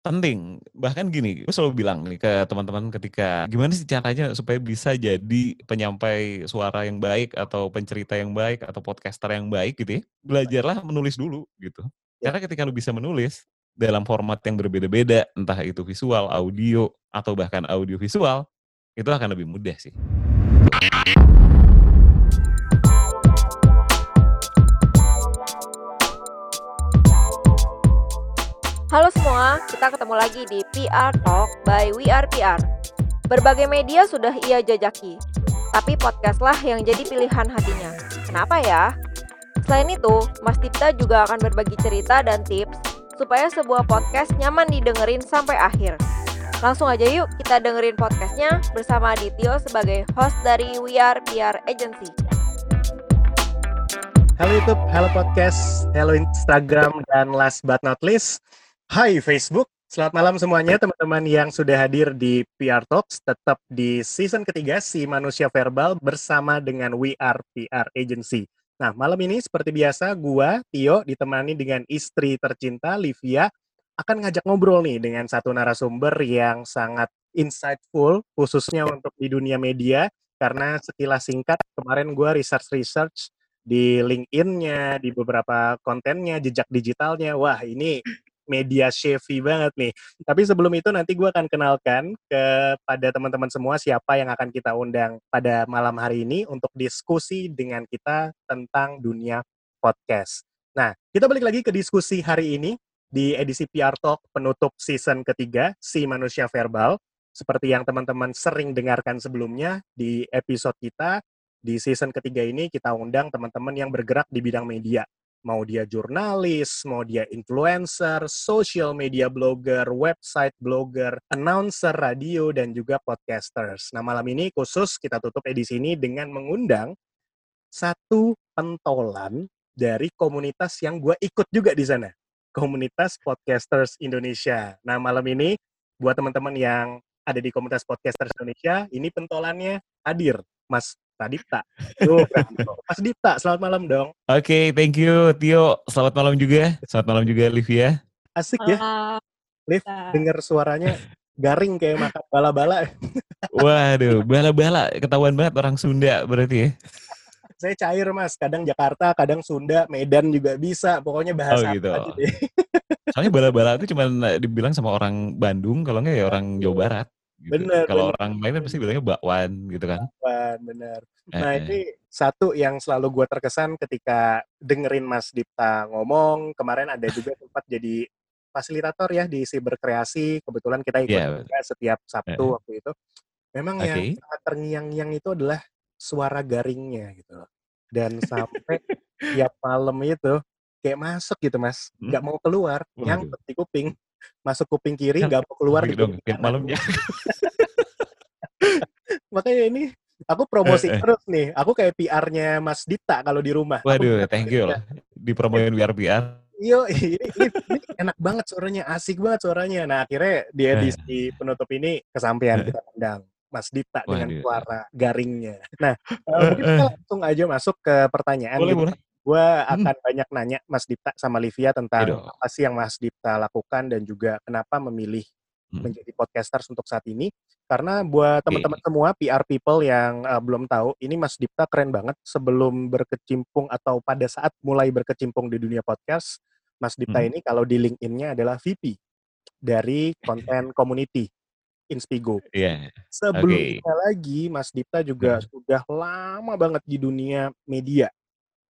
Penting. Bahkan gini, gue selalu bilang nih ke teman-teman ketika gimana sih caranya supaya bisa jadi penyampai suara yang baik atau pencerita yang baik atau podcaster yang baik gitu ya. Belajarlah menulis dulu gitu. Ya. Karena ketika lu bisa menulis dalam format yang berbeda-beda, entah itu visual, audio, atau bahkan audio visual, itu akan lebih mudah sih. Kita ketemu lagi di PR Talk by We Are PR. Berbagai media sudah ia jajaki, tapi podcastlah yang jadi pilihan hatinya. Kenapa ya? Selain itu, Mas Dipta juga akan berbagi cerita dan tips supaya sebuah podcast nyaman didengerin sampai akhir. Langsung aja yuk kita dengerin podcastnya bersama Dityo sebagai host dari We Are PR Agency. Halo YouTube, halo podcast, halo Instagram, dan last but not least, Hai Facebook, selamat malam semuanya teman-teman yang sudah hadir di PR Talks, tetap di season ketiga si Manusia Verbal bersama dengan We Are PR Agency. Nah, malam ini seperti biasa, gua, Tio, ditemani dengan istri tercinta, Livia, akan ngajak ngobrol nih dengan satu narasumber yang sangat insightful, khususnya untuk di dunia media, karena sekilas singkat, kemarin gua research-research di LinkedIn-nya, di beberapa kontennya, jejak digitalnya, wah ini media chevy banget nih. Tapi sebelum itu nanti gue akan kenalkan kepada teman-teman semua siapa yang akan kita undang pada malam hari ini untuk diskusi dengan kita tentang dunia podcast. Nah, kita balik lagi ke diskusi hari ini di edisi PR Talk penutup season ketiga, Si Manusia Verbal. Seperti yang teman-teman sering dengarkan sebelumnya di episode kita, di season ketiga ini kita undang teman-teman yang bergerak di bidang media mau dia jurnalis, mau dia influencer, social media blogger, website blogger, announcer radio, dan juga podcasters. Nah, malam ini khusus kita tutup edisi ini dengan mengundang satu pentolan dari komunitas yang gue ikut juga di sana. Komunitas Podcasters Indonesia. Nah, malam ini buat teman-teman yang ada di komunitas Podcasters Indonesia, ini pentolannya hadir. Mas Dipta. Tuh, Mas Dipta, selamat malam dong. Oke, okay, thank you Tio. Selamat malam juga. Selamat malam juga Livia. Asik ya. Liv, dengar suaranya garing kayak makan bala-bala. Waduh, bala-bala ketahuan banget orang Sunda berarti ya. Saya cair mas, kadang Jakarta, kadang Sunda, Medan juga bisa. Pokoknya bahasa oh, gitu. aja deh. Soalnya bala-bala itu cuma dibilang sama orang Bandung, kalau enggak ya orang Jawa Barat. Gitu. Bener. Kalau orang lain kan pasti bilangnya bakwan gitu kan. Bakwan, bener. Nah eh, ini satu yang selalu gue terkesan ketika dengerin Mas Dipta ngomong. Kemarin ada juga tempat jadi fasilitator ya di Siberkreasi. Kebetulan kita ikut yeah, juga setiap Sabtu eh. waktu itu. Memang okay. yang sangat terngiang-ngiang itu adalah suara garingnya gitu. Dan sampai tiap malam itu kayak masuk gitu mas, hmm? nggak mau keluar, yang di kuping masuk kuping kiri nggak mau keluar di dong, malamnya. Makanya ini aku promosi eh, eh. terus nih. Aku kayak PR-nya Mas Dita kalau di rumah. Waduh, thank you loh. Dipromoin biar PR. Yo, ini, ini, ini enak banget suaranya, asik banget suaranya. Nah, akhirnya di eh. edisi eh. penutup ini kesampaian eh. kita undang Mas Dita Waduh. dengan suara garingnya. Nah, uh, kita langsung aja masuk ke pertanyaan. Boleh, gitu. boleh. Gue hmm. akan hmm. banyak nanya Mas Dipta sama Livia tentang Aduh. apa sih yang Mas Dipta lakukan dan juga kenapa memilih hmm. menjadi podcasters untuk saat ini. Karena buat teman-teman semua PR people yang uh, belum tahu, ini Mas Dipta keren banget. Sebelum berkecimpung atau pada saat mulai berkecimpung di dunia podcast, Mas Dipta hmm. ini kalau di LinkedIn-nya adalah VP dari konten community Inspigo. Yeah. Sebelumnya okay. lagi, Mas Dipta juga hmm. sudah lama banget di dunia media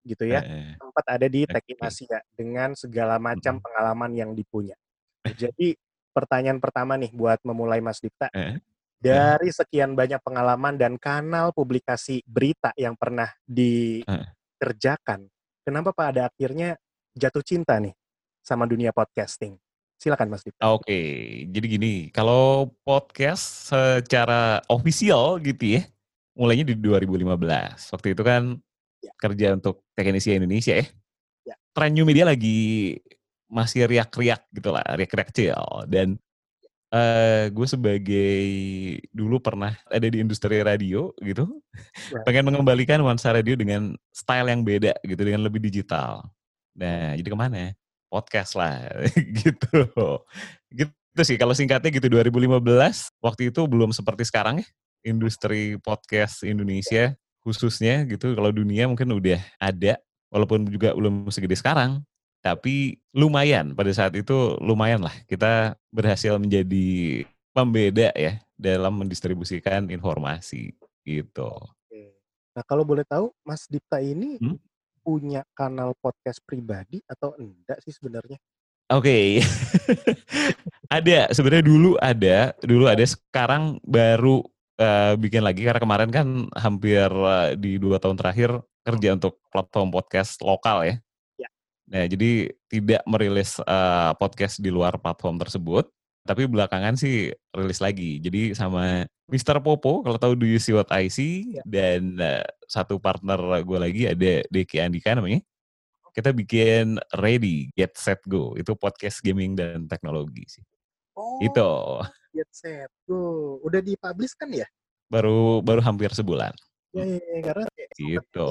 gitu ya. Eh, Sempat ada di Tech in Asia dengan segala macam hmm. pengalaman yang dipunya. Jadi pertanyaan pertama nih buat memulai Mas Dipta. Eh, dari sekian banyak pengalaman dan kanal publikasi berita yang pernah dikerjakan, kenapa pada akhirnya jatuh cinta nih sama dunia podcasting? Silakan Mas Dipta. Oke, jadi gini, kalau podcast secara ofisial gitu ya, mulainya di 2015. Waktu itu kan ya. kerja untuk teknisi Indonesia ya. ya. Tren new media lagi masih riak-riak gitu lah, riak-riak kecil. Dan uh, gue sebagai dulu pernah ada di industri radio gitu, ya. pengen mengembalikan nuansa radio dengan style yang beda gitu, dengan lebih digital. Nah, jadi ke mana? Podcast lah, gitu. gitu. itu sih kalau singkatnya gitu 2015 waktu itu belum seperti sekarang ya industri podcast Indonesia khususnya gitu kalau dunia mungkin udah ada walaupun juga belum segede sekarang tapi lumayan pada saat itu lumayan lah kita berhasil menjadi pembeda ya dalam mendistribusikan informasi gitu. Nah kalau boleh tahu Mas Dipta ini hmm? punya kanal podcast pribadi atau enggak sih sebenarnya? Oke, okay. ada sebenarnya dulu ada, dulu ada. Sekarang baru uh, bikin lagi karena kemarin kan hampir uh, di dua tahun terakhir kerja untuk platform podcast lokal ya. ya. Nah jadi tidak merilis uh, podcast di luar platform tersebut, tapi belakangan sih rilis lagi. Jadi sama Mr. Popo, kalau tahu Do You See What I See, ya. dan uh, satu partner gue lagi ada Deki Andika namanya kita bikin Ready, Get Set Go. Itu podcast gaming dan teknologi sih. Oh, itu. Get Set Go. Udah dipublish kan ya? Baru baru hampir sebulan. Ya, ya, ya karena gitu.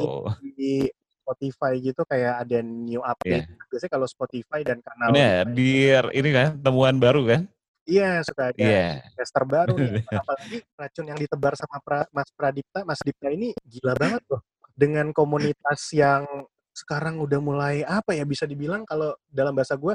Di, Spotify gitu kayak ada new update. Yeah. Biasanya kalau Spotify dan kanal. Benar, di ini kan temuan baru kan? Iya, suka ada yeah. tester baru nih. Apalagi racun yang ditebar sama pra, Mas Pradipta, Mas Dipta ini gila banget loh. Dengan komunitas yang sekarang udah mulai apa ya bisa dibilang kalau dalam bahasa gue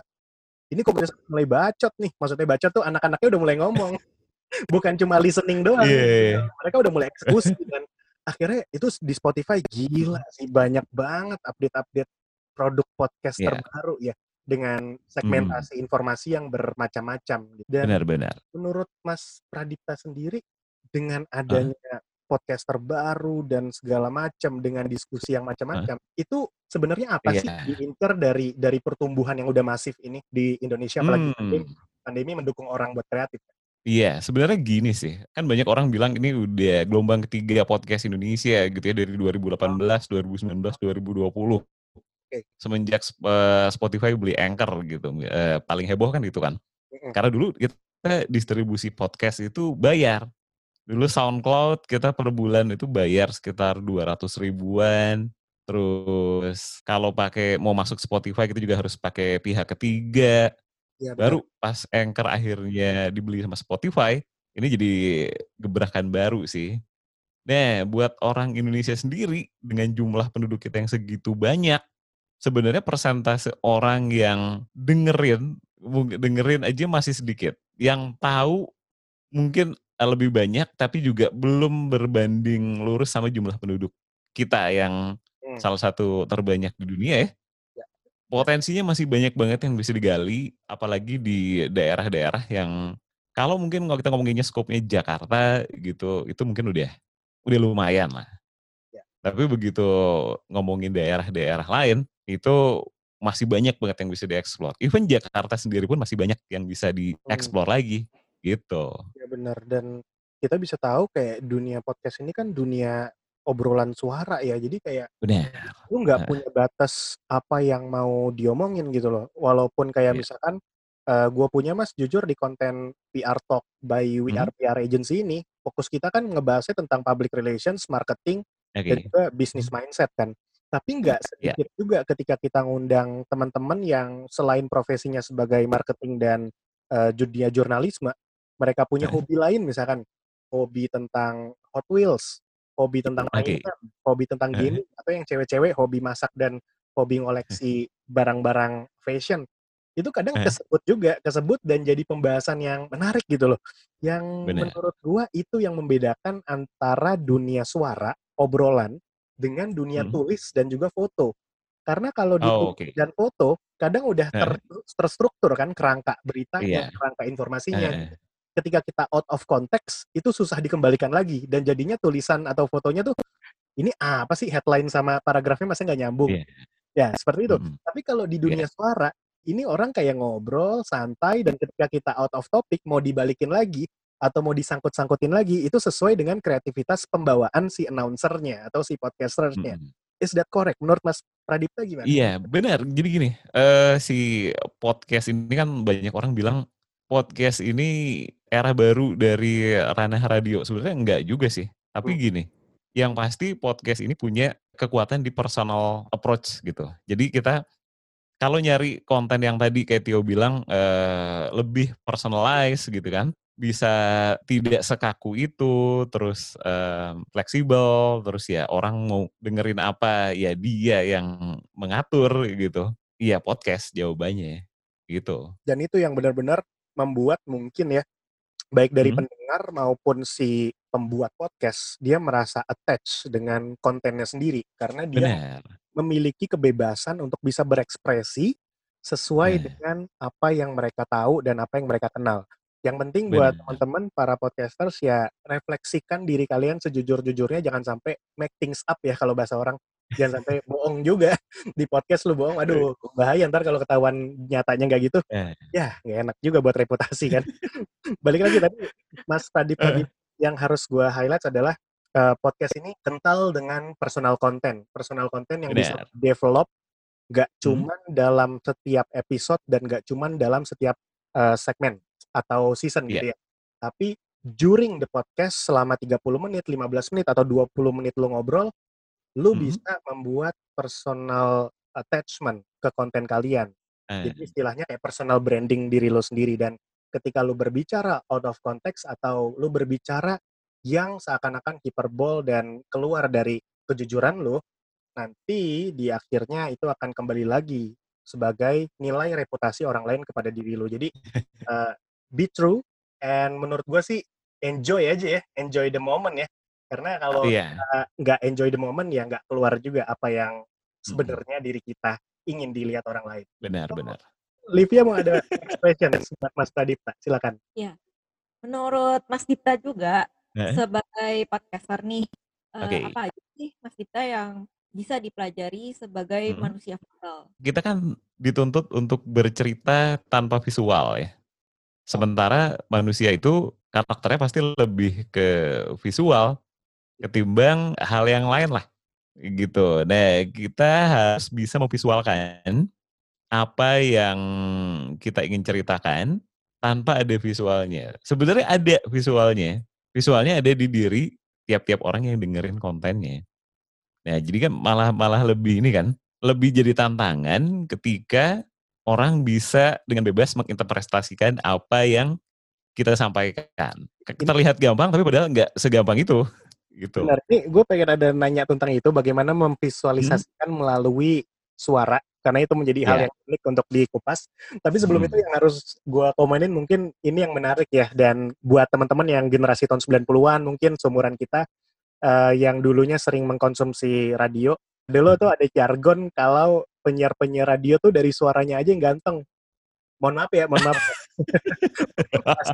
ini kok mulai bacot nih maksudnya bacot tuh anak-anaknya udah mulai ngomong bukan cuma listening doang yeah. Iya. mereka udah mulai eksekusi dan akhirnya itu di Spotify gila sih banyak banget update-update produk podcast yeah. terbaru ya dengan segmentasi hmm. informasi yang bermacam-macam gitu. dan benar-benar menurut Mas Pradipta sendiri dengan adanya uh podcast terbaru dan segala macam dengan diskusi yang macam-macam huh? itu sebenarnya apa yeah. sih diinter dari dari pertumbuhan yang udah masif ini di Indonesia apalagi hmm. pandemi, pandemi mendukung orang buat kreatif Iya, sebenarnya gini sih. Kan banyak orang bilang ini udah gelombang ketiga podcast Indonesia gitu ya dari 2018, 2019, 2020. Okay. Semenjak uh, Spotify beli Anchor gitu. Uh, paling heboh kan itu kan. Karena dulu kita distribusi podcast itu bayar. Dulu SoundCloud kita per bulan itu bayar sekitar 200 ribuan. Terus kalau pakai mau masuk Spotify kita juga harus pakai pihak ketiga. Ya, baru pas Anchor akhirnya dibeli sama Spotify, ini jadi gebrakan baru sih. Nah, buat orang Indonesia sendiri dengan jumlah penduduk kita yang segitu banyak, sebenarnya persentase orang yang dengerin dengerin aja masih sedikit. Yang tahu mungkin lebih banyak tapi juga belum berbanding lurus sama jumlah penduduk kita yang hmm. salah satu terbanyak di dunia ya. ya. Potensinya masih banyak banget yang bisa digali, apalagi di daerah-daerah yang kalau mungkin kalau kita ngomonginnya skopnya Jakarta gitu, itu mungkin udah udah lumayan lah. Ya. Tapi begitu ngomongin daerah-daerah lain, itu masih banyak banget yang bisa dieksplor. Even Jakarta sendiri pun masih banyak yang bisa hmm. dieksplor hmm. lagi gitu. Ya benar dan kita bisa tahu kayak dunia podcast ini kan dunia obrolan suara ya. Jadi kayak benar. Lu nggak nah. punya batas apa yang mau diomongin gitu loh. Walaupun kayak yeah. misalkan uh, gue punya mas jujur di konten PR Talk by WR hmm. PR Agency ini fokus kita kan ngebahasnya tentang public relations, marketing, okay. dan juga business hmm. mindset kan. Tapi nggak iya. sedikit yeah. juga ketika kita ngundang teman-teman yang selain profesinya sebagai marketing dan uh, dunia jurnalisme, mereka punya hobi lain misalkan hobi tentang Hot Wheels, hobi tentang okay. mainan, hobi tentang gaming atau yang cewek-cewek hobi masak dan hobi ngoleksi barang-barang fashion. Itu kadang kesebut juga, kesebut dan jadi pembahasan yang menarik gitu loh. Yang Bener. menurut gua itu yang membedakan antara dunia suara, obrolan dengan dunia hmm. tulis dan juga foto. Karena kalau di oh, okay. dan foto kadang udah ter, terstruktur kan kerangka beritanya, yeah. kerangka informasinya. Uh ketika kita out of context itu susah dikembalikan lagi dan jadinya tulisan atau fotonya tuh ini apa sih headline sama paragrafnya masih nggak nyambung yeah. ya seperti itu mm. tapi kalau di dunia yeah. suara ini orang kayak ngobrol santai dan ketika kita out of topic mau dibalikin lagi atau mau disangkut-sangkutin lagi itu sesuai dengan kreativitas pembawaan si announcernya atau si podcasternya mm. Is that correct? Menurut Mas Pradipta gimana? Iya, benar. Jadi gini, uh, si podcast ini kan banyak orang bilang podcast ini era baru dari ranah radio. Sebenarnya enggak juga sih. Tapi hmm. gini, yang pasti podcast ini punya kekuatan di personal approach gitu. Jadi kita kalau nyari konten yang tadi kayak Tio bilang uh, lebih personalized gitu kan, bisa tidak sekaku itu, terus uh, fleksibel, terus ya orang mau dengerin apa ya dia yang mengatur gitu. Iya podcast jawabannya gitu. Dan itu yang benar-benar membuat mungkin ya baik dari hmm. pendengar maupun si pembuat podcast dia merasa attach dengan kontennya sendiri karena dia Benar. memiliki kebebasan untuk bisa berekspresi sesuai nah. dengan apa yang mereka tahu dan apa yang mereka kenal. Yang penting buat teman-teman para podcasters ya refleksikan diri kalian sejujur-jujurnya jangan sampai make things up ya kalau bahasa orang. Jangan sampai bohong juga di podcast lu bohong. Aduh, bahaya ntar kalau ketahuan nyatanya nggak gitu. Eh. Ya, nggak enak juga buat reputasi kan. Balik lagi tadi Mas tadi tadi yang harus gua highlight adalah uh, podcast ini kental dengan personal content. Personal content yang Bener. bisa develop nggak hmm. cuman hmm. dalam setiap episode dan nggak cuman dalam setiap uh, segmen atau season yeah. gitu iya. ya. Tapi during the podcast selama 30 menit, 15 menit atau 20 menit lu ngobrol, lu hmm. bisa membuat personal attachment ke konten kalian. Eh. Jadi istilahnya kayak personal branding diri lo sendiri dan ketika lu berbicara out of context atau lu berbicara yang seakan-akan hiperbol dan keluar dari kejujuran lu, nanti di akhirnya itu akan kembali lagi sebagai nilai reputasi orang lain kepada diri lo. Jadi uh, be true and menurut gue sih enjoy aja ya enjoy the moment ya karena kalau yeah. nggak enjoy the moment ya nggak keluar juga apa yang sebenarnya hmm. diri kita ingin dilihat orang lain benar so, benar Livia mau ada expression buat Mas Dipta silakan ya menurut Mas Dipta juga eh? sebagai podcaster nih okay. uh, apa aja sih Mas Dipta yang bisa dipelajari sebagai hmm. manusia visual. Kita kan dituntut untuk bercerita tanpa visual ya. Sementara manusia itu karakternya pasti lebih ke visual ketimbang hal yang lain lah gitu. Nah, kita harus bisa memvisualkan apa yang kita ingin ceritakan tanpa ada visualnya. Sebenarnya ada visualnya. Visualnya ada di diri tiap-tiap orang yang dengerin kontennya. Nah, jadi kan malah malah lebih ini kan, lebih jadi tantangan ketika orang bisa dengan bebas menginterpretasikan apa yang kita sampaikan. Terlihat gampang, tapi padahal nggak segampang itu. Gitu. Benar. Ini gue pengen ada nanya tentang itu, bagaimana memvisualisasikan hmm. melalui suara, karena itu menjadi yeah. hal iya. yang unik untuk dikupas. Tapi sebelum hmm. itu yang harus gue komenin mungkin ini yang menarik ya, dan buat teman-teman yang generasi tahun 90-an, mungkin seumuran kita, uh, yang dulunya sering mengkonsumsi radio, dulu tuh ada jargon kalau penyiar-penyiar radio tuh dari suaranya aja yang ganteng. Mohon maaf ya, mohon maaf. pas,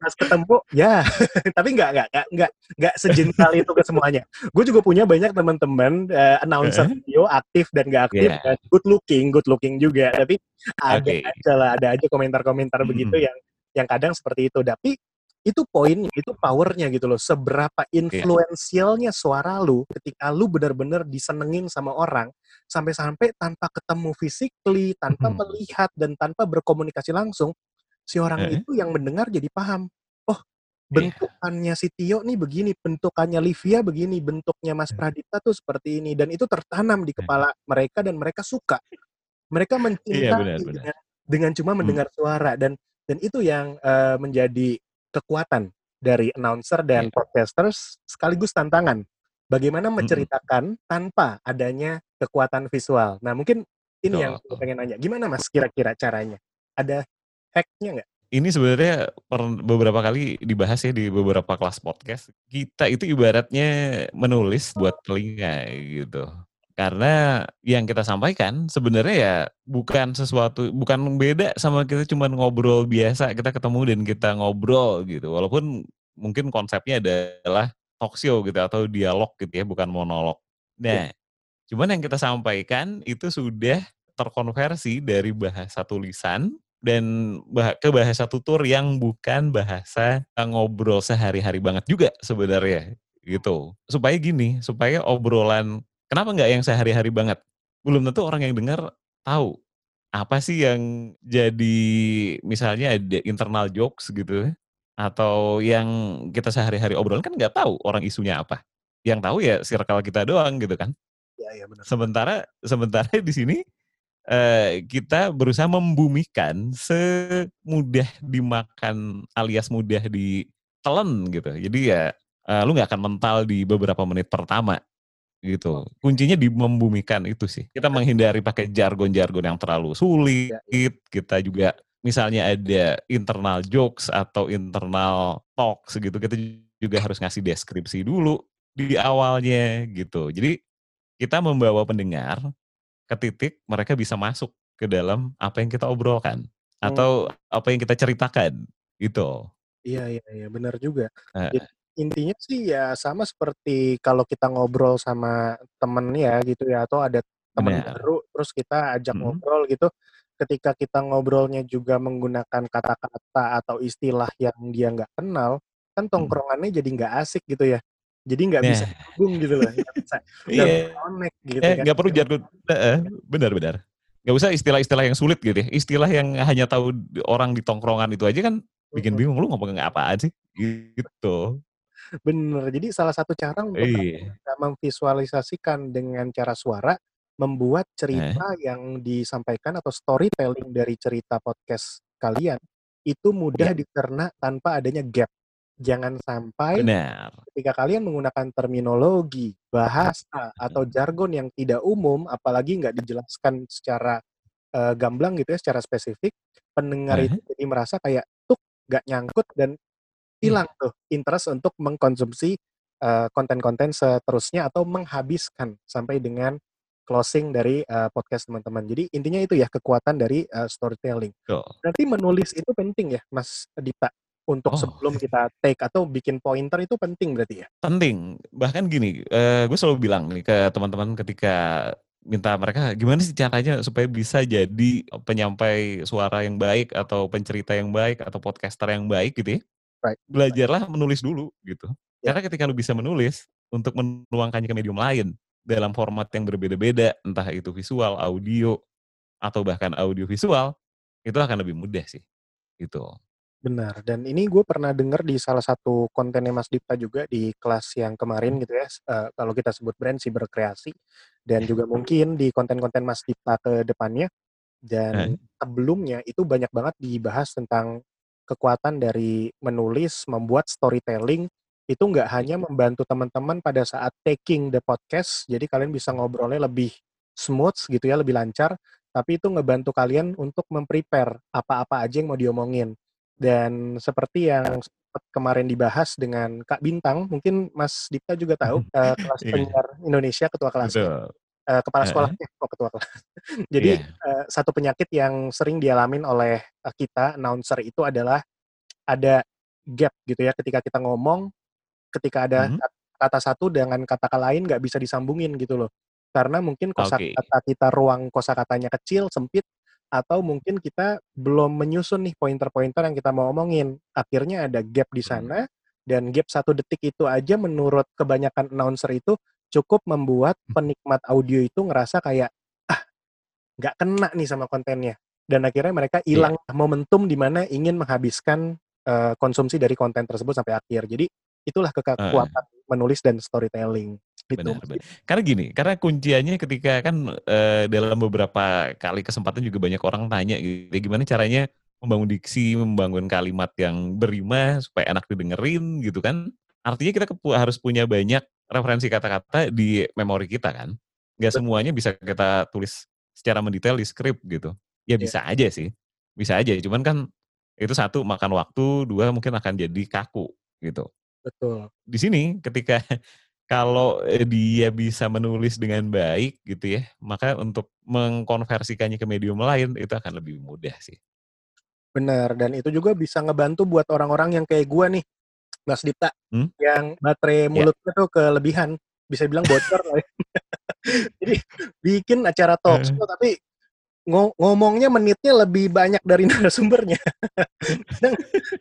pas ketemu, ya. Tapi nggak, nggak, nggak, nggak, nggak sejental itu ke semuanya. Gue juga punya banyak teman-teman uh, announcer radio aktif dan nggak aktif, yeah. dan good looking, good looking juga. Tapi ada okay. aja lah, ada aja komentar-komentar hmm. begitu yang yang kadang seperti itu. Tapi itu poinnya, itu powernya gitu loh. Seberapa iya. influensialnya suara lu ketika lu benar-benar disenengin sama orang sampai-sampai tanpa ketemu physically, tanpa hmm. melihat dan tanpa berkomunikasi langsung, si orang eh? itu yang mendengar jadi paham. Oh, iya. bentukannya si Tio nih begini, bentukannya Livia begini, bentuknya Mas Pradita tuh seperti ini dan itu tertanam di kepala mereka dan mereka suka. Mereka iya, mencintai iya, benar, benar. Dengan, dengan cuma hmm. mendengar hmm. suara dan dan itu yang uh, menjadi kekuatan dari announcer dan yeah. podcasters sekaligus tantangan. Bagaimana menceritakan mm-hmm. tanpa adanya kekuatan visual. Nah, mungkin ini oh. yang pengen nanya. Gimana Mas kira-kira caranya? Ada hacknya nggak? Ini sebenarnya beberapa kali dibahas ya di beberapa kelas podcast. Kita itu ibaratnya menulis buat telinga gitu. Karena yang kita sampaikan sebenarnya ya bukan sesuatu, bukan beda sama kita cuma ngobrol biasa, kita ketemu dan kita ngobrol gitu. Walaupun mungkin konsepnya adalah talk show gitu atau dialog gitu ya, bukan monolog. Nah, ya. cuman yang kita sampaikan itu sudah terkonversi dari bahasa tulisan dan ke bahasa tutur yang bukan bahasa ngobrol sehari-hari banget juga sebenarnya gitu. Supaya gini, supaya obrolan Kenapa nggak yang sehari-hari banget? Belum tentu orang yang dengar tahu apa sih yang jadi misalnya ada internal jokes gitu atau yang kita sehari-hari obrolan kan nggak tahu orang isunya apa. Yang tahu ya circle kita doang gitu kan. Ya, ya benar. Sementara sementara di sini uh, kita berusaha membumikan semudah dimakan alias mudah ditelan gitu. Jadi ya uh, lu nggak akan mental di beberapa menit pertama gitu. Kuncinya di membumikan itu sih. Kita menghindari pakai jargon-jargon yang terlalu sulit. Ya, ya. Kita juga misalnya ada internal jokes atau internal talks gitu, kita juga harus ngasih deskripsi dulu di awalnya gitu. Jadi kita membawa pendengar ke titik mereka bisa masuk ke dalam apa yang kita obrolkan hmm. atau apa yang kita ceritakan gitu. Iya iya iya benar juga. Uh. Jadi, intinya sih ya sama seperti kalau kita ngobrol sama temen ya gitu ya atau ada temen Bener. baru terus kita ajak hmm. ngobrol gitu ketika kita ngobrolnya juga menggunakan kata-kata atau istilah yang dia nggak kenal kan hmm. tongkrongannya jadi nggak asik gitu ya jadi nggak nah. bisa nyambung gitu loh nggak bisa nggak yeah. connect gitu eh, kan nggak perlu jargon benar-benar nggak usah istilah-istilah yang sulit gitu ya istilah yang hanya tahu orang di tongkrongan itu aja kan bikin bingung lu ngomong apa sih gitu Bener, jadi salah satu cara untuk iya. memvisualisasikan dengan cara suara, membuat cerita eh. yang disampaikan atau storytelling dari cerita podcast kalian, itu mudah yeah. dicerna tanpa adanya gap. Jangan sampai Benar. ketika kalian menggunakan terminologi, bahasa, atau jargon yang tidak umum, apalagi nggak dijelaskan secara uh, gamblang gitu ya, secara spesifik, pendengar uh -huh. itu jadi merasa kayak, tuh nggak nyangkut dan hilang tuh interest untuk mengkonsumsi konten konten-konten seterusnya atau menghabiskan sampai dengan closing dari uh, podcast teman-teman. Jadi intinya itu ya kekuatan dari uh, storytelling. Oh. Berarti menulis itu penting ya, Mas Dita. Untuk oh. sebelum kita take atau bikin pointer itu penting berarti ya? Penting. Bahkan gini, uh, gue selalu bilang nih ke teman-teman ketika minta mereka gimana sih caranya supaya bisa jadi penyampai suara yang baik atau pencerita yang baik atau podcaster yang baik gitu ya right. belajarlah menulis dulu gitu. Yeah. Karena ketika lu bisa menulis untuk menuangkannya ke medium lain dalam format yang berbeda-beda, entah itu visual, audio, atau bahkan audio visual, itu akan lebih mudah sih. Itu. Benar, dan ini gue pernah dengar di salah satu kontennya Mas Dipta juga di kelas yang kemarin gitu ya, uh, kalau kita sebut brand si berkreasi, dan juga mungkin di konten-konten Mas Dipta ke depannya, dan sebelumnya itu banyak banget dibahas tentang kekuatan dari menulis, membuat storytelling itu nggak hanya membantu teman-teman pada saat taking the podcast, jadi kalian bisa ngobrolnya lebih smooth gitu ya, lebih lancar, tapi itu ngebantu kalian untuk memprepare apa-apa aja yang mau diomongin. Dan seperti yang kemarin dibahas dengan Kak Bintang, mungkin Mas Dipta juga tahu, uh, kelas iya. penyiar Indonesia, ketua kelas. Uh, kepala sekolahnya, uh, oh, ketua kelas. Jadi yeah. Iya. uh, satu penyakit yang sering dialamin oleh uh, kita announcer itu adalah ada gap gitu ya ketika kita ngomong, ketika ada mm -hmm. kata satu dengan kata lain nggak bisa disambungin gitu loh. Karena mungkin kosakata okay. kita ruang kosakatanya kecil, sempit, atau mungkin kita belum menyusun nih pointer-pointer yang kita mau omongin. Akhirnya ada gap di sana, dan gap satu detik itu aja menurut kebanyakan announcer itu cukup membuat hmm. penikmat audio itu ngerasa kayak ah nggak kena nih sama kontennya dan akhirnya mereka iya. hilang yeah. momentum di mana ingin menghabiskan uh, konsumsi dari konten tersebut sampai akhir jadi itulah kekuatan uh. menulis dan storytelling. Benar, benar. Karena gini, karena kunciannya ketika kan uh, dalam beberapa kali kesempatan juga banyak orang tanya gitu, gimana caranya membangun diksi, membangun kalimat yang berima supaya enak didengerin gitu kan. Artinya kita harus punya banyak referensi kata-kata di memori kita kan. Gak semuanya bisa kita tulis secara mendetail di skrip gitu. Ya iya. bisa yeah. aja sih. Bisa aja. Cuman kan itu satu makan waktu, dua mungkin akan jadi kaku gitu. Betul. Di sini ketika kalau eh, dia bisa menulis dengan baik gitu ya, maka untuk mengkonversikannya ke medium lain itu akan lebih mudah sih. Benar, dan itu juga bisa ngebantu buat orang-orang yang kayak gua nih, Mas Dipta, hmm? yang baterai ya. mulutnya yeah. tuh kelebihan, bisa bilang bocor lah ya. Jadi bikin acara talk show tapi ngomongnya menitnya lebih banyak dari narasumbernya.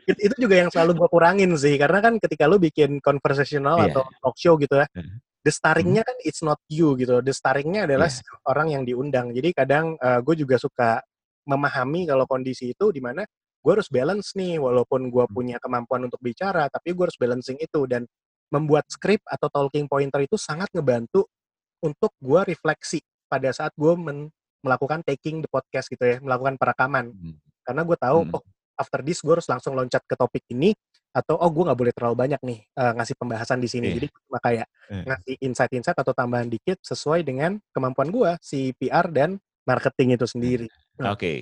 itu juga yang selalu gue kurangin sih, karena kan ketika lu bikin conversational yeah. atau talk show gitu ya, the starringnya kan it's not you gitu, the starringnya adalah yeah. orang yang diundang. Jadi kadang uh, eh, gue juga suka memahami kalau kondisi itu di mana gue harus balance nih walaupun gue hmm. punya kemampuan untuk bicara tapi gue harus balancing itu dan membuat skrip atau talking pointer itu sangat ngebantu untuk gue refleksi pada saat gue men melakukan taking the podcast gitu ya, melakukan perekaman. Hmm. Karena gue tahu, hmm. oh after this gue harus langsung loncat ke topik ini atau oh gue nggak boleh terlalu banyak nih uh, ngasih pembahasan di sini. Yeah. Jadi cuma kayak yeah. ngasih insight-insight atau tambahan dikit sesuai dengan kemampuan gue si PR dan marketing itu sendiri. Nah, Oke. Okay.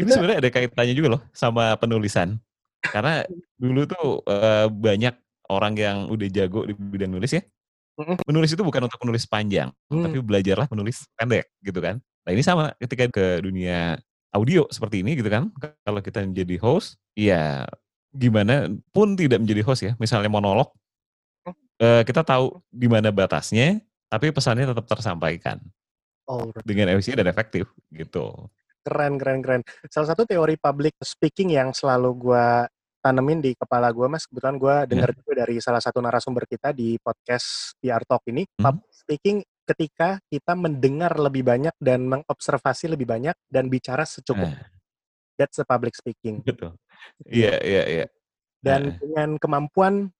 Ini sebenarnya ada kaitannya juga loh sama penulisan. Karena dulu tuh uh, banyak orang yang udah jago di bidang nulis ya. Menulis itu bukan untuk menulis panjang, mm. tapi belajarlah menulis pendek gitu kan. Nah ini sama ketika ke dunia audio seperti ini gitu kan. Kalau kita menjadi host, ya gimana pun tidak menjadi host ya. Misalnya monolog, uh, kita tahu di mana batasnya, tapi pesannya tetap tersampaikan. Oh, dengan efisien dan efektif gitu. Keren, keren, keren. Salah satu teori public speaking yang selalu gue tanemin di kepala gue, Mas. Kebetulan gue iya. dengar yeah. juga dari salah satu narasumber kita di podcast PR Talk ini. Hmm. Public speaking ketika kita mendengar lebih banyak dan mengobservasi lebih banyak dan bicara secukup. Uh. That's the public speaking. Betul. Iya, iya, iya. Dan uh. dengan kemampuan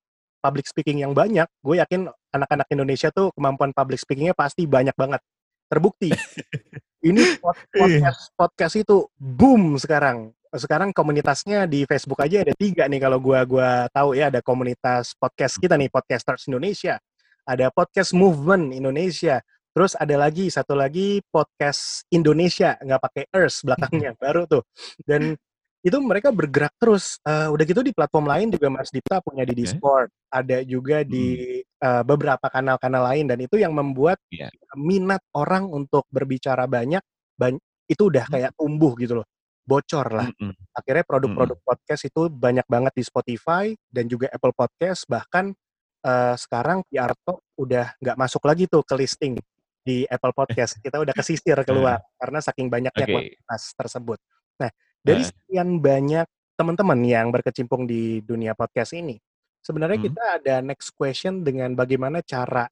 public speaking yang banyak, gue yakin anak-anak Indonesia tuh kemampuan public speakingnya pasti banyak banget. Terbukti. Ini iya. podcast podcast itu boom sekarang. Sekarang komunitasnya di Facebook aja ada tiga nih kalau gue gua tahu ya ada komunitas podcast kita nih Podcasters Indonesia ada podcast movement Indonesia, terus ada lagi satu lagi podcast Indonesia nggak pakai Earth belakangnya baru tuh dan itu mereka bergerak terus. Uh, udah gitu di platform lain juga Mas Dita punya di Discord, okay. ada juga di uh, beberapa kanal-kanal lain dan itu yang membuat yeah. minat orang untuk berbicara banyak, banyak itu udah hmm. kayak tumbuh gitu loh, bocor lah. Mm -hmm. Akhirnya produk-produk podcast itu banyak banget di Spotify dan juga Apple Podcast bahkan uh, sekarang PR Talk udah nggak masuk lagi tuh ke listing di Apple Podcast. Kita udah kesisir keluar karena saking banyaknya okay. kualitas tersebut. Nah, dari sekian banyak teman-teman yang berkecimpung di dunia podcast ini, sebenarnya hmm. kita ada next question dengan bagaimana cara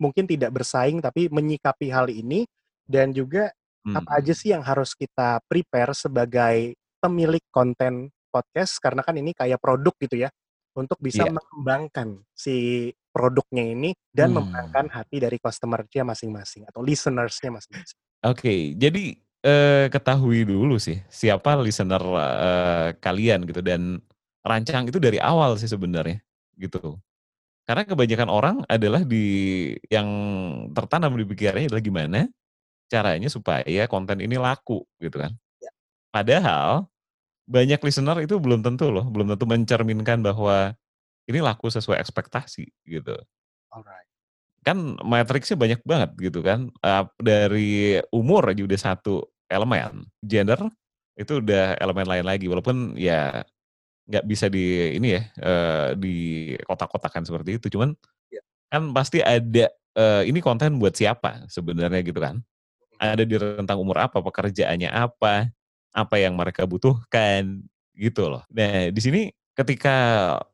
mungkin tidak bersaing tapi menyikapi hal ini dan juga hmm. apa aja sih yang harus kita prepare sebagai pemilik konten podcast karena kan ini kayak produk gitu ya untuk bisa yeah. mengembangkan si produknya ini dan hmm. memenangkan hati dari customer-nya masing-masing atau listeners-nya masing-masing. Oke, okay, jadi eh, ketahui dulu sih siapa listener eh, kalian gitu dan rancang itu dari awal sih sebenarnya gitu. Karena kebanyakan orang adalah di yang tertanam di pikirannya adalah gimana caranya supaya konten ini laku gitu kan. Ya. Padahal banyak listener itu belum tentu loh, belum tentu mencerminkan bahwa ini laku sesuai ekspektasi gitu. Alright. Kan matriksnya banyak banget gitu kan. Uh, dari umur aja udah satu elemen, gender itu udah elemen lain lagi. Walaupun ya nggak bisa di ini ya uh, di kotak-kotakan seperti itu. Cuman yeah. kan pasti ada uh, ini konten buat siapa sebenarnya gitu kan. Ada di rentang umur apa, pekerjaannya apa, apa yang mereka butuhkan gitu loh. Nah, di sini ketika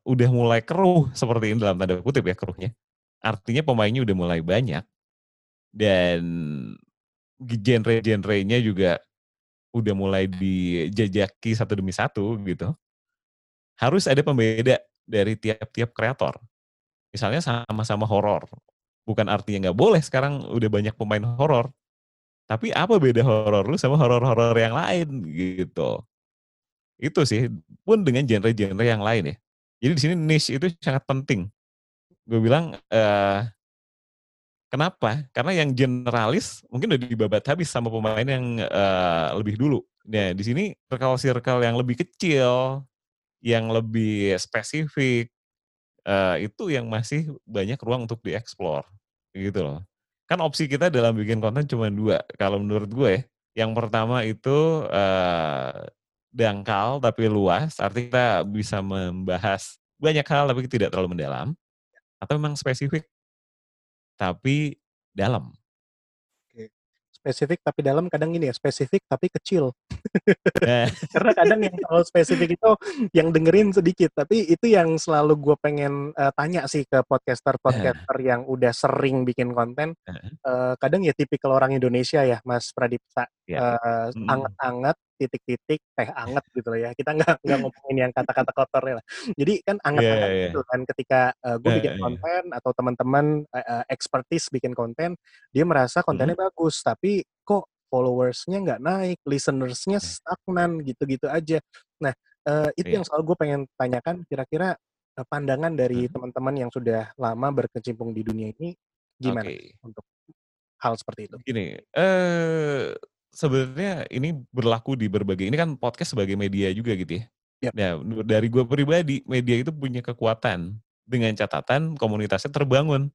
udah mulai keruh seperti ini dalam tanda kutip ya keruhnya, artinya pemainnya udah mulai banyak dan genre-genrenya juga udah mulai dijajaki satu demi satu gitu. Harus ada pembeda dari tiap-tiap kreator. Misalnya sama-sama horor. Bukan artinya nggak boleh sekarang udah banyak pemain horor. Tapi apa beda horor lu sama horor-horor yang lain gitu. Itu sih pun dengan genre-genre yang lain ya. Jadi di sini niche itu sangat penting. Gue bilang uh, kenapa? Karena yang generalis mungkin udah dibabat habis sama pemain yang uh, lebih dulu. Nah, di sini circle-circle yang lebih kecil, yang lebih spesifik, uh, itu yang masih banyak ruang untuk dieksplor, gitu loh kan opsi kita dalam bikin konten cuma dua. Kalau menurut gue ya, yang pertama itu uh, dangkal tapi luas, artinya kita bisa membahas banyak hal tapi tidak terlalu mendalam, atau memang spesifik tapi dalam spesifik tapi dalam kadang ini ya spesifik tapi kecil eh. karena kadang yang terlalu spesifik itu yang dengerin sedikit tapi itu yang selalu gue pengen uh, tanya sih ke podcaster podcaster uh. yang udah sering bikin konten uh. Uh, kadang ya tipikal orang Indonesia ya Mas Pradipta yeah. uh, mm. anget-anget titik-titik teh anget gitu loh ya kita nggak nggak ngomongin yang kata-kata kotor ya lah jadi kan anget-anget yeah, yeah. gitu kan ketika uh, gue bikin konten atau teman-teman uh, expertise bikin konten dia merasa kontennya mm. bagus tapi kok followersnya nggak naik, listenersnya Iya. stagnan gitu-gitu aja. Nah, uh, itu Iya. yang selalu gue pengen tanyakan kira-kira uh, pandangan dari hmm. teman-teman yang sudah lama berkecimpung di dunia ini gimana okay. untuk hal seperti itu? Gini, eh sebenarnya ini berlaku di berbagai ini kan podcast sebagai media juga gitu ya. Yep. Nah, dari gue pribadi, media itu punya kekuatan dengan catatan komunitasnya terbangun.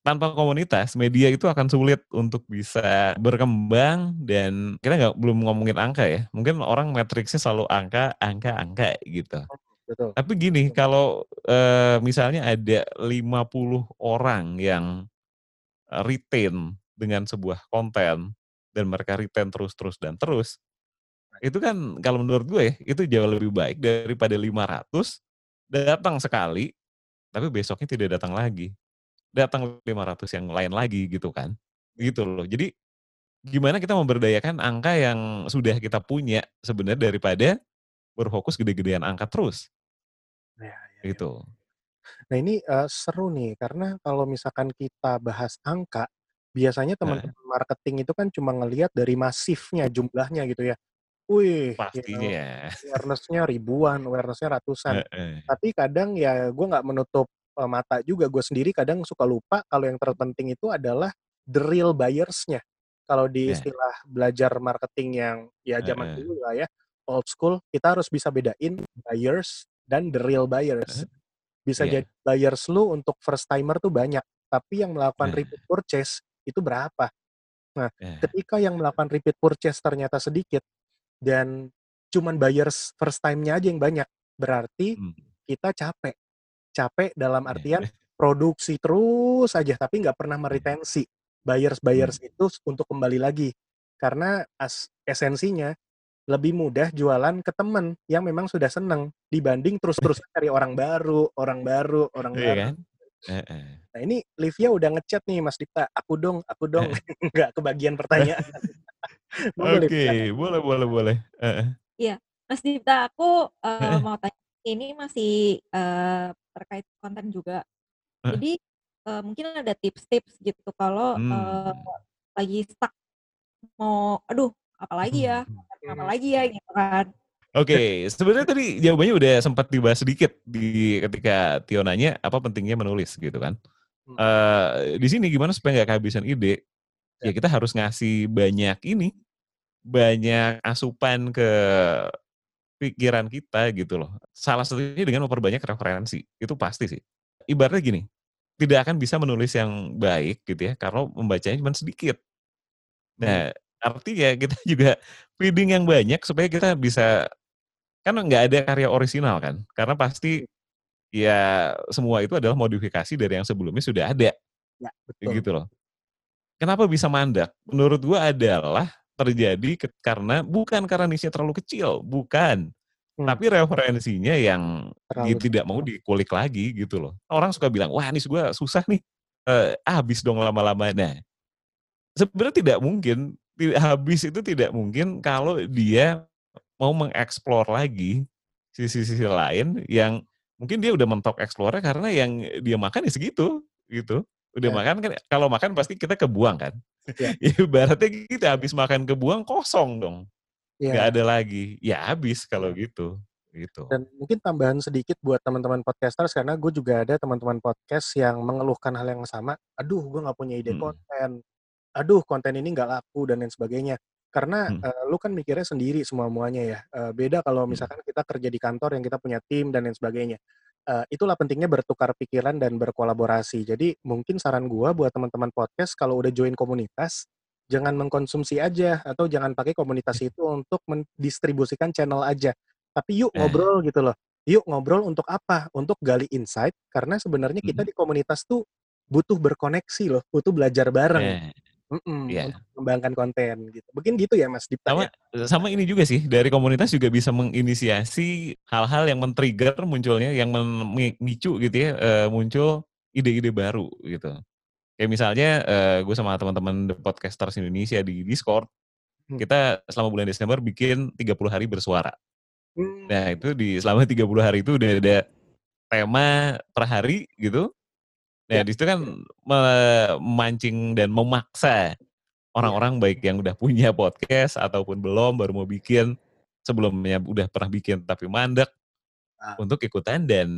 Tanpa komunitas, media itu akan sulit untuk bisa berkembang dan kita nggak belum ngomongin angka ya. Mungkin orang matriksnya selalu angka, angka, angka gitu. Betul. Tapi gini, kalau e, misalnya ada 50 orang yang retain dengan sebuah konten dan mereka retain terus-terus dan terus, itu kan kalau menurut gue itu jauh lebih baik daripada 500 datang sekali tapi besoknya tidak datang lagi. Datang 500 yang lain lagi gitu kan gitu loh. Jadi gimana kita memberdayakan angka yang sudah kita punya sebenarnya daripada berfokus gede-gedean angka terus? Ya, ya, ya. gitu. Nah ini uh, seru nih karena kalau misalkan kita bahas angka biasanya teman-teman nah. marketing itu kan cuma ngelihat dari masifnya jumlahnya gitu ya Wih, pastinya ya. awareness-nya ribuan, awareness-nya ratusan. Tapi kadang ya gue nggak menutup uh, mata juga. Gue sendiri kadang suka lupa kalau yang terpenting itu adalah the real buyers-nya. Kalau di istilah belajar marketing yang ya zaman dulu lah ya, old school, kita harus bisa bedain buyers dan the real buyers. Bisa yeah. jadi buyers lu untuk first timer tuh banyak, tapi yang melakukan repeat purchase itu berapa? Nah, ketika yang melakukan repeat purchase ternyata sedikit, dan cuman buyers first time-nya aja yang banyak. Berarti hmm. kita capek. Capek dalam artian yeah. produksi terus aja tapi nggak pernah meretensi buyers-buyers hmm. itu untuk kembali lagi. Karena as esensinya lebih mudah jualan ke temen yang memang sudah seneng dibanding terus-terus cari orang baru, orang baru, orang baru. Kan? Nah ini Livia udah ngechat nih Mas Dipta, aku dong, aku dong, nggak kebagian pertanyaan. Oke, okay. boleh, boleh, boleh. Iya, Mas Dipta, aku uh, mau tanya, ini masih uh, terkait konten juga. Jadi uh, mungkin ada tips-tips gitu kalau hmm. uh, lagi stuck mau, aduh, apalagi ya, apa lagi ya gitu kan. Oke, okay. sebenarnya tadi jawabannya udah sempat dibahas sedikit di ketika Tio nanya apa pentingnya menulis gitu kan. Uh, di sini gimana supaya nggak kehabisan ide? Ya kita harus ngasih banyak ini, banyak asupan ke pikiran kita gitu loh. Salah satunya dengan memperbanyak referensi, itu pasti sih. Ibaratnya gini, tidak akan bisa menulis yang baik gitu ya, karena membacanya cuma sedikit. Nah, artinya kita juga feeding yang banyak supaya kita bisa kan nggak ada karya orisinal kan? Karena pasti ya semua itu adalah modifikasi dari yang sebelumnya sudah ada. Ya, betul. gitu loh. Kenapa bisa mandak menurut gua adalah terjadi ke, karena bukan karena nisnya terlalu kecil bukan. Hmm. tapi referensinya yang gitu, tidak mau dikulik lagi gitu loh. Orang suka bilang wah nis gua susah nih. Uh, habis dong lama-lama nah sebenarnya tidak mungkin habis itu tidak mungkin kalau dia mau mengeksplor lagi sisi-sisi lain yang mungkin dia udah mentok explore karena yang dia makan ya segitu gitu. Udah yeah. makan kan kalau makan pasti kita kebuang kan. Yeah. Ibaratnya kita habis makan kebuang kosong dong. Yeah. Gak ada lagi. Ya habis kalau gitu. Gitu. Dan mungkin tambahan sedikit buat teman-teman podcasters karena gue juga ada teman-teman podcast yang mengeluhkan hal yang sama. Aduh, gue nggak punya ide hmm. konten. Aduh, konten ini nggak laku dan lain sebagainya karena hmm. uh, lu kan mikirnya sendiri semua muanya ya uh, beda kalau misalkan kita kerja di kantor yang kita punya tim dan lain sebagainya. Uh, itulah pentingnya bertukar pikiran dan berkolaborasi. Jadi mungkin saran gua buat teman-teman podcast kalau udah join komunitas jangan mengkonsumsi aja atau jangan pakai komunitas itu untuk mendistribusikan channel aja. Tapi yuk ngobrol gitu loh. Yuk ngobrol untuk apa? Untuk gali insight karena sebenarnya kita di komunitas tuh butuh berkoneksi loh butuh belajar bareng Mm-mm, yeah. untuk mengembangkan konten gitu. Mungkin gitu ya Mas Dipta. Sama, ya? sama ini juga sih dari komunitas juga bisa menginisiasi hal-hal yang men-trigger munculnya, yang memicu gitu ya, uh, muncul ide-ide baru gitu. Kayak misalnya uh, gue sama teman-teman podcasters Indonesia di Discord, hmm. kita selama bulan Desember bikin 30 hari bersuara. Hmm. Nah itu di selama 30 hari itu udah ada tema per hari gitu, Nah, ya. di situ kan memancing dan memaksa orang-orang yeah. baik yang udah punya podcast ataupun belum baru mau bikin sebelumnya udah pernah bikin tapi mandek ah. untuk ikutan dan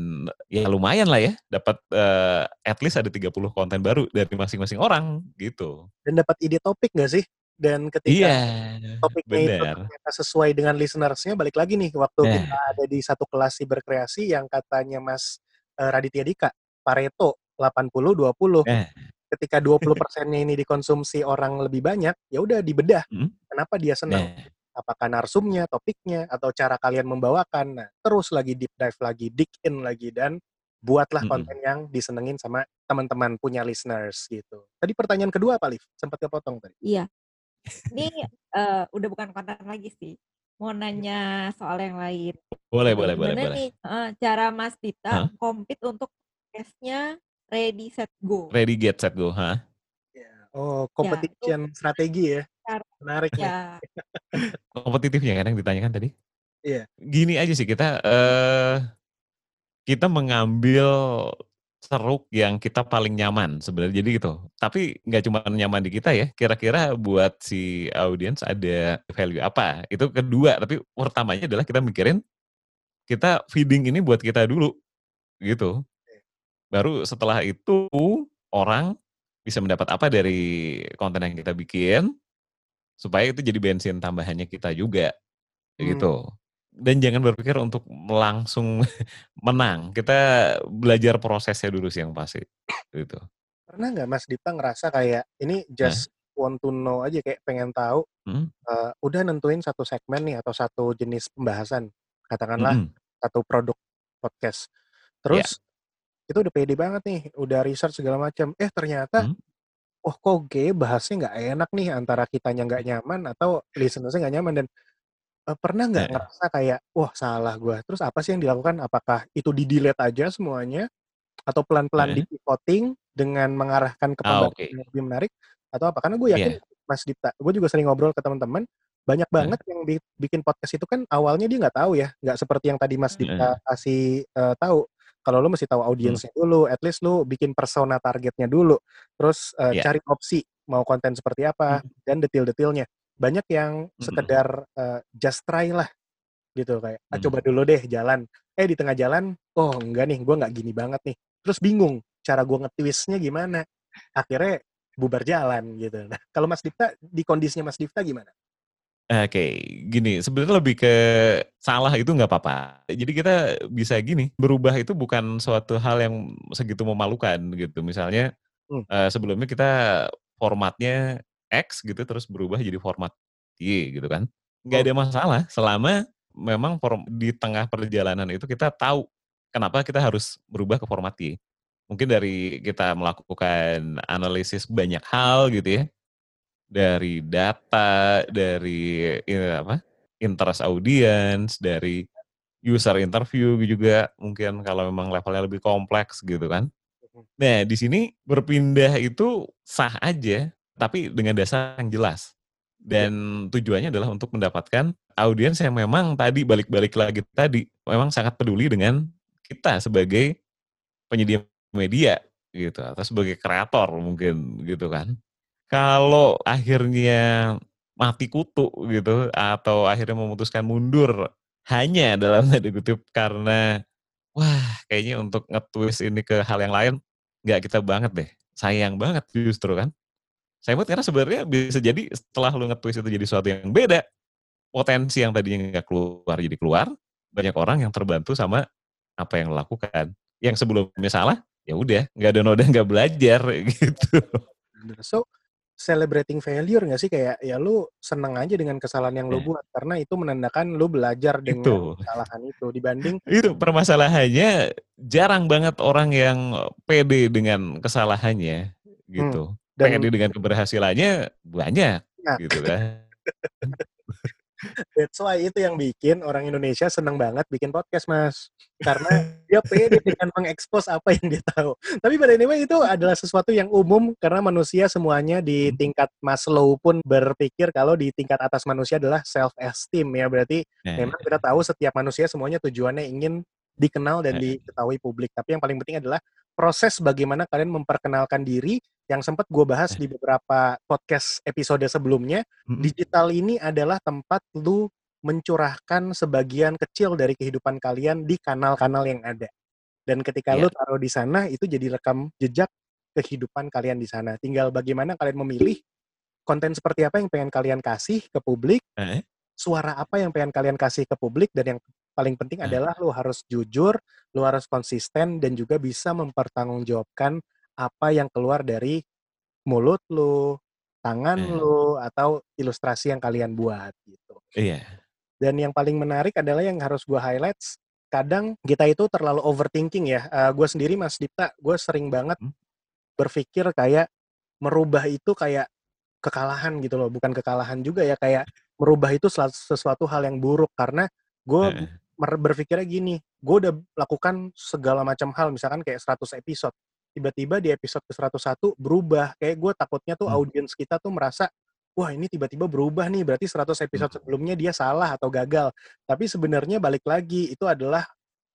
ya lumayan lah ya dapat uh, at least ada 30 konten baru dari masing-masing orang gitu. Dan dapat ide topik gak sih? Dan ketika yeah, topiknya bener. itu sesuai dengan listenersnya balik lagi nih waktu yeah. kita ada di satu kelas berkreasi yang katanya Mas uh, Raditya Dika Pareto 80 20. Yeah ketika 20 persennya ini dikonsumsi orang lebih banyak, ya udah dibedah. Hmm? Kenapa dia senang? Nah. Apakah narsumnya, topiknya, atau cara kalian membawakan? Nah, terus lagi deep dive lagi, dig in lagi, dan buatlah hmm. konten yang disenengin sama teman-teman punya listeners gitu. Tadi pertanyaan kedua apa, Liv? Sempat kepotong tadi. Iya. Ini uh, udah bukan konten lagi sih. Mau nanya soal yang lain. Boleh, boleh, boleh. boleh. nih uh, cara Mas Dita huh? compete untuk tesnya Ready Set Go. Ready Get Set Go, ha? Yeah. Oh, competition ya, strategi ya. Menarik ya. Kompetitifnya kan yang ditanyakan tadi? Iya. Yeah. Gini aja sih kita uh, kita mengambil seruk yang kita paling nyaman sebenarnya jadi gitu. Tapi nggak cuma nyaman di kita ya. Kira-kira buat si audiens ada value apa? Itu kedua. Tapi pertamanya adalah kita mikirin kita feeding ini buat kita dulu gitu. Baru setelah itu orang bisa mendapat apa dari konten yang kita bikin supaya itu jadi bensin tambahannya kita juga hmm. gitu. Dan jangan berpikir untuk langsung menang. Kita belajar prosesnya dulu sih yang pasti gitu. Pernah nggak Mas Dita ngerasa kayak ini just nah. want to know aja kayak pengen tahu hmm? uh, udah nentuin satu segmen nih atau satu jenis pembahasan katakanlah hmm. satu produk podcast. Terus yeah itu udah pede banget nih, udah research segala macam. Eh ternyata, hmm? oh kok gay bahasnya nggak enak nih antara kitanya nggak nyaman atau listenersnya nggak nyaman dan uh, pernah nggak yeah. ngerasa kayak wah salah gue. Terus apa sih yang dilakukan? Apakah itu di delete aja semuanya atau pelan-pelan yeah. di pivoting dengan mengarahkan ke pembahasan oh, okay. yang lebih menarik atau apa? Karena gue yakin yeah. Mas Dipta, gue juga sering ngobrol ke teman-teman banyak banget yeah. yang bikin podcast itu kan awalnya dia nggak tahu ya, nggak seperti yang tadi Mas Dipta kasih uh, tahu kalau lu mesti tahu hmm. audiensnya hmm. dulu, at least lu bikin persona targetnya dulu, terus uh, yeah. cari opsi mau konten seperti apa hmm. dan detail-detailnya. Banyak yang hmm. sekedar uh, just try lah gitu kayak ah, hmm. coba dulu deh jalan. Eh di tengah jalan, oh enggak nih, gue nggak gini banget nih. Terus bingung cara gue ngetwistnya gimana. Akhirnya bubar jalan gitu. Nah kalau Mas Dipta di kondisinya Mas Dipta gimana? Oke, gini, sebenarnya lebih ke salah itu nggak apa-apa. Jadi kita bisa gini, berubah itu bukan suatu hal yang segitu memalukan gitu. Misalnya hmm. uh, sebelumnya kita formatnya X gitu, terus berubah jadi format Y gitu kan. Nggak oh. ada masalah selama memang di tengah perjalanan itu kita tahu kenapa kita harus berubah ke format Y. Mungkin dari kita melakukan analisis banyak hal gitu ya, dari data, dari ini apa? interest audience, dari user interview juga mungkin kalau memang levelnya lebih kompleks gitu kan. Nah, di sini berpindah itu sah aja, tapi dengan dasar yang jelas. Dan tujuannya adalah untuk mendapatkan audiens yang memang tadi balik-balik lagi tadi memang sangat peduli dengan kita sebagai penyedia media gitu atau sebagai kreator mungkin gitu kan kalau akhirnya mati kutu gitu atau akhirnya memutuskan mundur hanya dalam tanda kutip karena wah kayaknya untuk nge-twist ini ke hal yang lain nggak kita banget deh. Sayang banget justru kan. Saya buat karena sebenarnya bisa jadi setelah lu nge-twist itu jadi sesuatu yang beda potensi yang tadinya nggak keluar jadi keluar banyak orang yang terbantu sama apa yang lakukan. Yang sebelumnya salah ya udah nggak ada noda nggak belajar gitu. So celebrating failure nggak sih kayak ya lu seneng aja dengan kesalahan yang lu buat karena itu menandakan lu belajar dengan itu. kesalahan itu dibanding itu permasalahannya jarang banget orang yang pede dengan kesalahannya gitu. Hmm. Dan, pede dengan keberhasilannya banyak nah. gitu kan. That's why itu yang bikin orang Indonesia seneng banget bikin podcast, Mas. Karena dia pede dengan mengekspos apa yang dia tahu. Tapi pada anyway itu adalah sesuatu yang umum karena manusia semuanya di hmm. tingkat Maslow pun berpikir kalau di tingkat atas manusia adalah self esteem ya. Berarti yeah. memang kita tahu setiap manusia semuanya tujuannya ingin dikenal dan diketahui publik. Tapi yang paling penting adalah proses bagaimana kalian memperkenalkan diri yang sempat gue bahas di beberapa podcast episode sebelumnya, hmm. digital ini adalah tempat lu mencurahkan sebagian kecil dari kehidupan kalian di kanal-kanal yang ada. Dan ketika yeah. lu taruh di sana, itu jadi rekam jejak kehidupan kalian di sana. Tinggal bagaimana kalian memilih konten seperti apa yang pengen kalian kasih ke publik, eh? suara apa yang pengen kalian kasih ke publik, dan yang paling penting eh? adalah lu harus jujur, lu harus konsisten, dan juga bisa mempertanggungjawabkan apa yang keluar dari mulut lu, tangan eh. lu, atau ilustrasi yang kalian buat gitu. Iya. Dan yang paling menarik adalah yang harus gue highlight, kadang kita itu terlalu overthinking ya. Uh, gue sendiri Mas Dipta, gue sering banget hmm? berpikir kayak merubah itu kayak kekalahan gitu loh, bukan kekalahan juga ya kayak merubah itu sesuatu hal yang buruk karena gue eh. berpikirnya gini, gue udah lakukan segala macam hal misalkan kayak 100 episode, tiba-tiba di episode ke 101 berubah, kayak gue takutnya tuh hmm. audiens kita tuh merasa wah ini tiba-tiba berubah nih, berarti 100 episode hmm. sebelumnya dia salah atau gagal. Tapi sebenarnya balik lagi itu adalah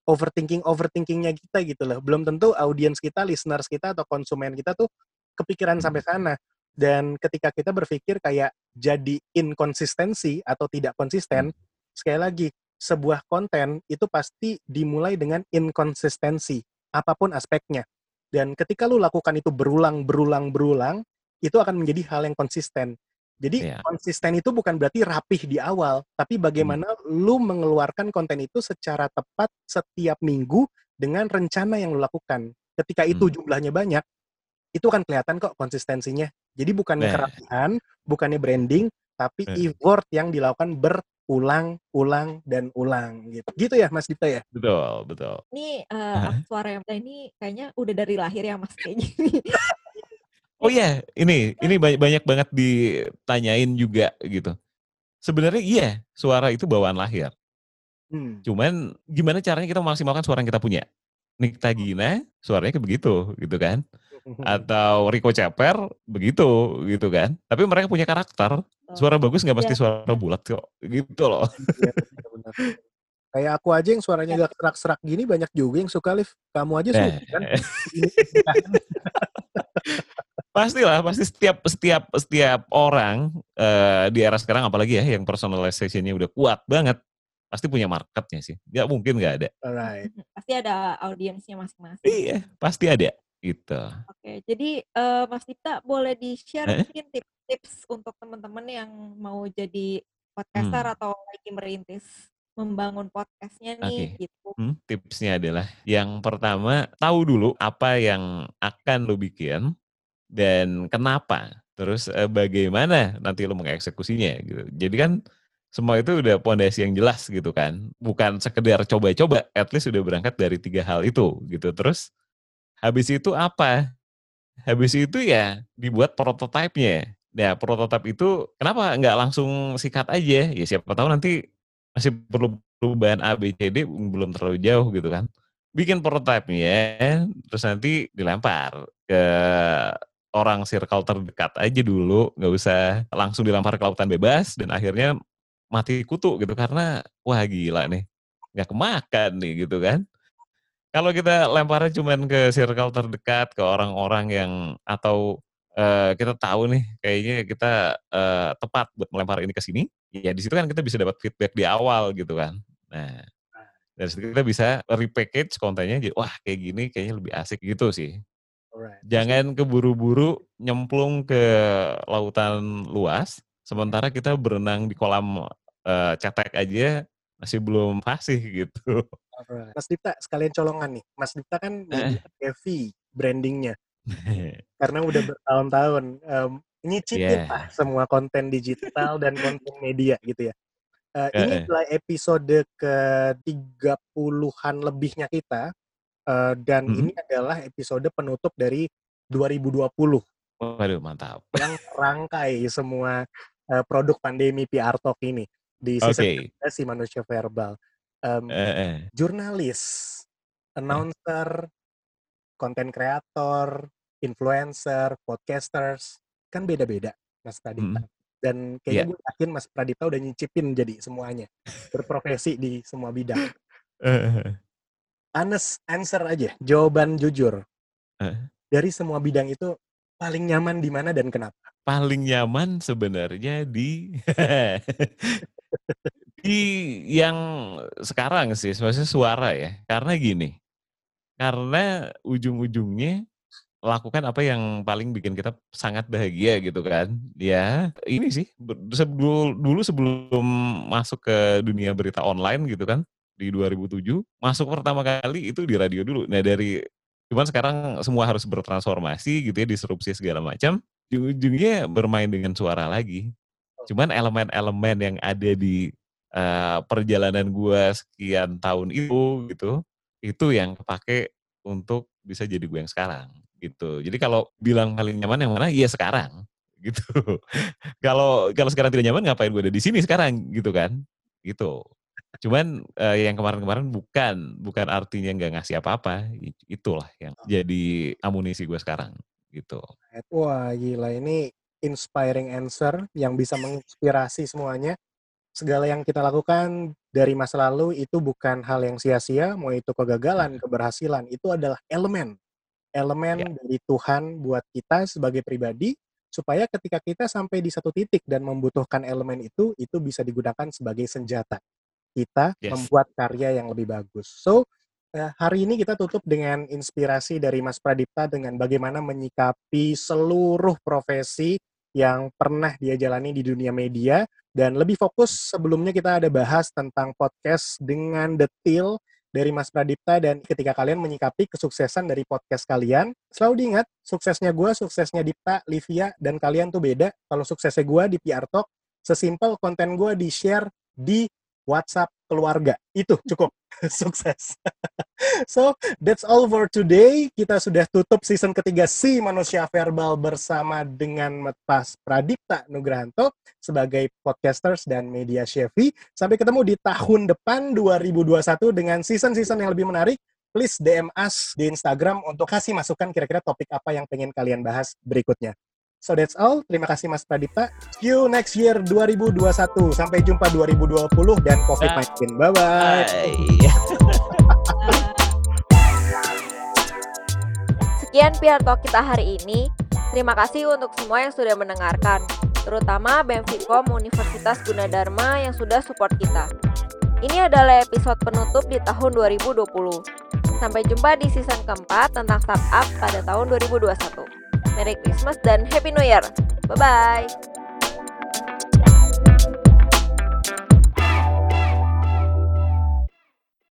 overthinking overthinkingnya kita gitu loh. Belum tentu audiens kita, listeners kita atau konsumen kita tuh kepikiran sampai hmm. sana. Dan ketika kita berpikir kayak jadi inkonsistensi atau tidak konsisten, hmm. sekali lagi, sebuah konten itu pasti dimulai dengan inkonsistensi, apa pun aspeknya. Dan ketika lu lakukan itu berulang, berulang, berulang, itu akan menjadi hal yang konsisten. Jadi yeah. konsisten itu bukan berarti rapih di awal, tapi bagaimana hmm. lu mengeluarkan konten itu secara tepat setiap minggu dengan rencana yang lu lakukan. Ketika itu hmm. jumlahnya banyak, itu akan kelihatan kok konsistensinya. Jadi bukannya nah. kerapihan, bukannya branding, tapi nah. effort yang dilakukan berulang-ulang dan ulang gitu. Gitu ya Mas Dita ya? Betul, betul. Ini uh, suara yang ini kayaknya udah dari lahir ya Mas kayak gini. oh iya, ini ini banyak banyak banget ditanyain juga gitu. Sebenarnya iya, suara itu bawaan lahir. Hmm. Cuman gimana caranya kita memaksimalkan suara yang kita punya? Nikta Gina suaranya kayak begitu gitu kan atau Rico Ceper begitu gitu kan. Tapi mereka punya karakter. Suara bagus nggak pasti iya. suara bulat kok. Gitu loh. Iya, Kayak aku aja yang suaranya gak serak-serak gini banyak juga yang suka live. Kamu aja suka eh. kan. Pastilah, pasti setiap setiap setiap orang uh, di era sekarang apalagi ya yang personalization-nya udah kuat banget pasti punya marketnya sih. Gak mungkin gak ada. Alright. Pasti ada audiensnya masing-masing. Iya, pasti ada. Gitu. Oke, jadi uh, Mas Dita boleh di-share eh? mungkin tips-tips untuk teman-teman yang mau jadi podcaster hmm. atau lagi merintis membangun podcastnya nih okay. gitu. Hmm, tipsnya adalah yang pertama tahu dulu apa yang akan lo bikin dan kenapa. Terus eh, bagaimana nanti lo mengeksekusinya gitu. Jadi kan semua itu udah pondasi yang jelas gitu kan. Bukan sekedar coba-coba, at least udah berangkat dari tiga hal itu gitu. Terus Habis itu apa? Habis itu ya dibuat prototipenya. Nah, prototip itu kenapa nggak langsung sikat aja? Ya siapa tahu nanti masih perlu perubahan A, B, C, D belum terlalu jauh gitu kan. Bikin prototipenya, terus nanti dilempar ke orang circle terdekat aja dulu, nggak usah langsung dilempar ke lautan bebas dan akhirnya mati kutu gitu karena wah gila nih, nggak kemakan nih gitu kan. Kalau kita lemparnya cuman ke circle terdekat, ke orang-orang yang atau uh, kita tahu nih kayaknya kita uh, tepat buat melempar ini ke sini, ya di situ kan kita bisa dapat feedback di awal gitu kan. Nah, dari situ kita bisa repackage kontennya jadi wah kayak gini kayaknya lebih asik gitu sih. Jangan keburu-buru nyemplung ke lautan luas, sementara kita berenang di kolam uh, cetek aja masih belum fasih gitu. Mas Dipta sekalian colongan nih. Mas Dipta kan eh. heavy brandingnya. Karena udah bertahun-tahun um, nyicipin yeah. lah semua konten digital dan konten media gitu ya. Uh, ini adalah episode ke 30-an lebihnya kita uh, dan mm -hmm. ini adalah episode penutup dari 2020. Waduh, mantap. Yang rangkai semua uh, produk pandemi PR Talk ini di season okay. si manusia verbal um, eh, eh. jurnalis, announcer, konten kreator, influencer, podcasters, kan beda-beda Mas Pradita. Hmm. Dan kayaknya yeah. gue yakin Mas Pradita udah nyicipin jadi semuanya. Berprofesi di semua bidang. Honest answer aja, jawaban jujur. Uh. Dari semua bidang itu, Paling nyaman di mana dan kenapa? Paling nyaman sebenarnya di di yang sekarang sih, maksudnya suara ya. Karena gini, karena ujung-ujungnya lakukan apa yang paling bikin kita sangat bahagia gitu kan. Ya, ini sih sebelum dulu sebelum masuk ke dunia berita online gitu kan di 2007, masuk pertama kali itu di radio dulu. Nah, dari cuman sekarang semua harus bertransformasi gitu ya, disrupsi segala macam. Ujung-ujungnya bermain dengan suara lagi. Cuman elemen-elemen yang ada di uh, perjalanan gua sekian tahun itu gitu, itu yang kepake untuk bisa jadi gue yang sekarang gitu. Jadi kalau bilang paling nyaman yang mana? Iya sekarang gitu. Kalau kalau sekarang tidak nyaman ngapain gue ada di sini sekarang gitu kan? Gitu. Cuman uh, yang kemarin-kemarin bukan bukan artinya nggak ngasih apa-apa. Itulah yang jadi amunisi gue sekarang gitu. Wah gila ini inspiring answer yang bisa menginspirasi semuanya. Segala yang kita lakukan dari masa lalu itu bukan hal yang sia-sia, mau itu kegagalan, keberhasilan, itu adalah elemen elemen ya. dari Tuhan buat kita sebagai pribadi supaya ketika kita sampai di satu titik dan membutuhkan elemen itu itu bisa digunakan sebagai senjata kita yes. membuat karya yang lebih bagus. So eh, hari ini kita tutup dengan inspirasi dari Mas Pradipta dengan bagaimana menyikapi seluruh profesi yang pernah dia jalani di dunia media dan lebih fokus sebelumnya kita ada bahas tentang podcast dengan detail dari Mas Pradipta dan ketika kalian menyikapi kesuksesan dari podcast kalian, selalu diingat suksesnya gue, suksesnya Dipta, Livia, dan kalian tuh beda. Kalau suksesnya gue di PR Talk, sesimpel konten gue di-share di WhatsApp keluarga. Itu cukup sukses. so, that's all for today. Kita sudah tutup season ketiga si Manusia Verbal bersama dengan Mas Pradipta Nugrahanto sebagai podcasters dan media chefy. Sampai ketemu di tahun depan 2021 dengan season-season yang lebih menarik. Please DM us di Instagram untuk kasih masukan kira-kira topik apa yang pengen kalian bahas berikutnya. So that's all. Terima kasih Mas Pradipta. See you next year 2021. Sampai jumpa 2020 dan COVID-19. Bye-bye. Bye. Sekian PR Talk kita hari ini. Terima kasih untuk semua yang sudah mendengarkan, terutama BEM Vkom Universitas Gunadarma yang sudah support kita. Ini adalah episode penutup di tahun 2020. Sampai jumpa di season keempat tentang startup pada tahun 2021. Merry Christmas dan Happy New Year. Bye-bye.